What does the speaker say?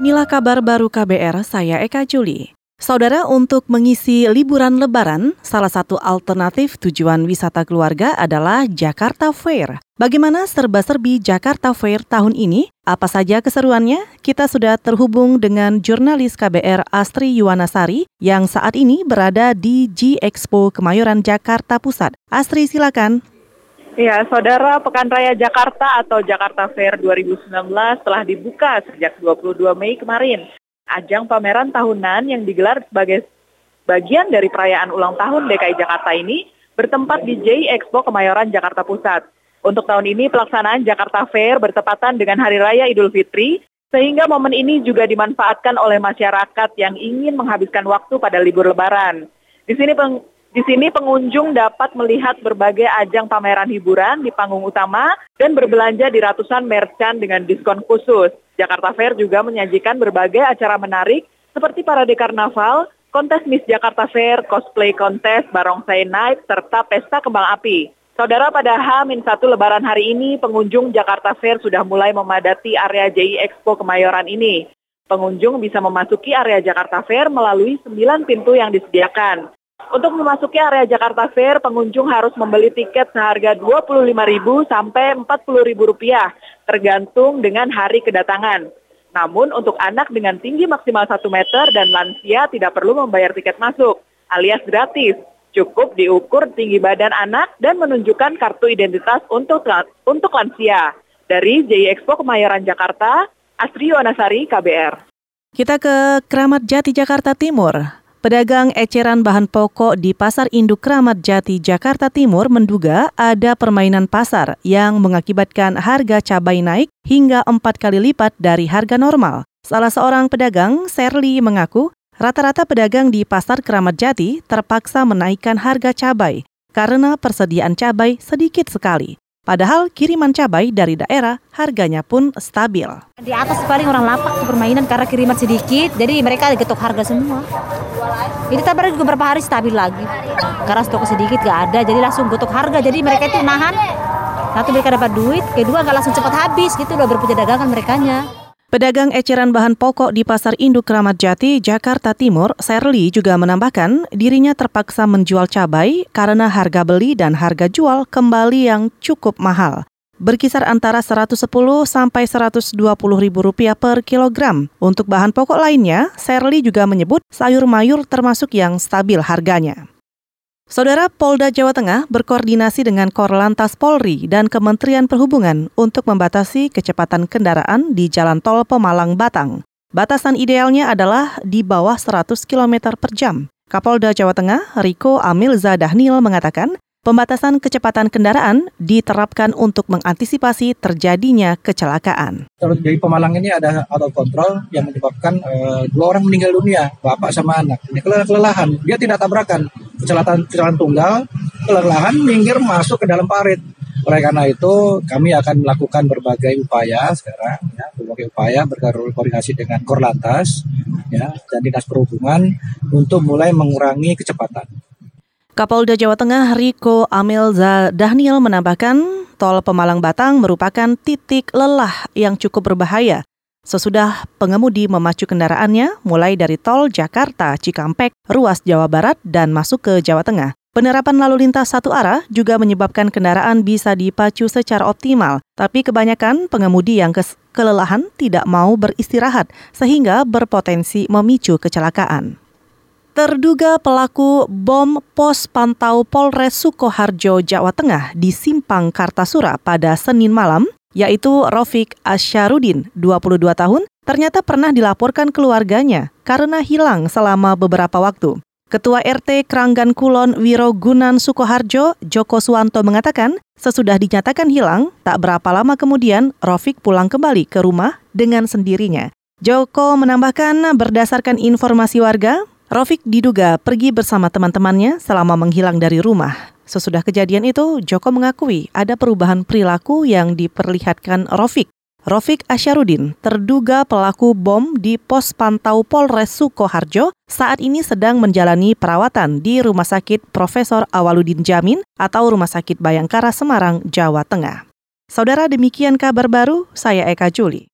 Inilah kabar baru KBR, saya Eka Juli. Saudara, untuk mengisi liburan lebaran, salah satu alternatif tujuan wisata keluarga adalah Jakarta Fair. Bagaimana serba-serbi Jakarta Fair tahun ini? Apa saja keseruannya? Kita sudah terhubung dengan jurnalis KBR Astri Yuwanasari yang saat ini berada di G Expo Kemayoran Jakarta Pusat. Astri, silakan. Ya, Saudara, Pekan Raya Jakarta atau Jakarta Fair 2019 telah dibuka sejak 22 Mei kemarin ajang pameran tahunan yang digelar sebagai bagian dari perayaan ulang tahun DKI Jakarta ini bertempat di J Expo Kemayoran Jakarta Pusat. Untuk tahun ini pelaksanaan Jakarta Fair bertepatan dengan Hari Raya Idul Fitri, sehingga momen ini juga dimanfaatkan oleh masyarakat yang ingin menghabiskan waktu pada libur lebaran. Di sini di sini pengunjung dapat melihat berbagai ajang pameran hiburan di panggung utama dan berbelanja di ratusan merchant dengan diskon khusus. Jakarta Fair juga menyajikan berbagai acara menarik seperti parade karnaval, kontes Miss Jakarta Fair, cosplay kontes, barongsai night, serta pesta kembang api. Saudara pada H-1 Lebaran hari ini, pengunjung Jakarta Fair sudah mulai memadati area JI Expo Kemayoran ini. Pengunjung bisa memasuki area Jakarta Fair melalui 9 pintu yang disediakan. Untuk memasuki area Jakarta Fair, pengunjung harus membeli tiket seharga Rp25.000 sampai Rp40.000 tergantung dengan hari kedatangan. Namun untuk anak dengan tinggi maksimal 1 meter dan lansia tidak perlu membayar tiket masuk, alias gratis. Cukup diukur tinggi badan anak dan menunjukkan kartu identitas untuk untuk lansia. Dari JI Expo Kemayoran Jakarta, Astri Wanasari, KBR. Kita ke Keramat Jati, Jakarta Timur. Pedagang eceran bahan pokok di Pasar Induk Kramat Jati, Jakarta Timur menduga ada permainan pasar yang mengakibatkan harga cabai naik hingga empat kali lipat dari harga normal. Salah seorang pedagang, Serli, mengaku rata-rata pedagang di Pasar Kramat Jati terpaksa menaikkan harga cabai karena persediaan cabai sedikit sekali. Padahal kiriman cabai dari daerah harganya pun stabil. Di atas paling orang lapak permainan karena kiriman sedikit, jadi mereka getok harga semua. Ini tabar juga beberapa hari stabil lagi. Karena stok sedikit gak ada, jadi langsung getok harga. Jadi mereka itu nahan. Satu mereka dapat duit, kedua gak langsung cepat habis gitu loh berpuja dagangan merekanya. Pedagang eceran bahan pokok di Pasar Induk Kramat Jati, Jakarta Timur, Serli juga menambahkan dirinya terpaksa menjual cabai karena harga beli dan harga jual kembali yang cukup mahal. Berkisar antara 110 sampai 120 ribu rupiah per kilogram. Untuk bahan pokok lainnya, Serli juga menyebut sayur mayur termasuk yang stabil harganya. Saudara Polda Jawa Tengah berkoordinasi dengan Korlantas Polri dan Kementerian Perhubungan untuk membatasi kecepatan kendaraan di Jalan Tol Pemalang Batang. Batasan idealnya adalah di bawah 100 km per jam. Kapolda Jawa Tengah, Riko Amil Zadahnil mengatakan, Pembatasan kecepatan kendaraan diterapkan untuk mengantisipasi terjadinya kecelakaan. Jadi Pemalang ini ada auto control yang menyebabkan e, dua orang meninggal dunia, bapak sama anak. Ini kelelahan, dia tidak tabrakan, kecelakaan kecelakaan tunggal, kelelahan minggir masuk ke dalam parit. Oleh karena itu kami akan melakukan berbagai upaya sekarang, ya, berbagai upaya berkoordinasi dengan Korlantas, ya, dan dinas perhubungan untuk mulai mengurangi kecepatan. Kapolda Jawa Tengah Riko Amil Daniel menambahkan, tol Pemalang Batang merupakan titik lelah yang cukup berbahaya. Sesudah pengemudi memacu kendaraannya mulai dari tol Jakarta, Cikampek, ruas Jawa Barat, dan masuk ke Jawa Tengah. Penerapan lalu lintas satu arah juga menyebabkan kendaraan bisa dipacu secara optimal, tapi kebanyakan pengemudi yang kelelahan tidak mau beristirahat sehingga berpotensi memicu kecelakaan. Terduga pelaku bom pos pantau Polres Sukoharjo, Jawa Tengah di Simpang Kartasura pada Senin malam, yaitu Rofik Asyarudin, 22 tahun, ternyata pernah dilaporkan keluarganya karena hilang selama beberapa waktu. Ketua RT Keranggan Kulon Wirogunan Sukoharjo, Joko Suwanto mengatakan, sesudah dinyatakan hilang, tak berapa lama kemudian Rofik pulang kembali ke rumah dengan sendirinya. Joko menambahkan berdasarkan informasi warga, Rofik diduga pergi bersama teman-temannya selama menghilang dari rumah. Sesudah kejadian itu, Joko mengakui ada perubahan perilaku yang diperlihatkan Rofik. Rofik Asyarudin, terduga pelaku bom di pos pantau Polres Sukoharjo, saat ini sedang menjalani perawatan di Rumah Sakit Profesor Awaludin Jamin atau Rumah Sakit Bayangkara Semarang, Jawa Tengah. Saudara demikian kabar baru, saya Eka Juli.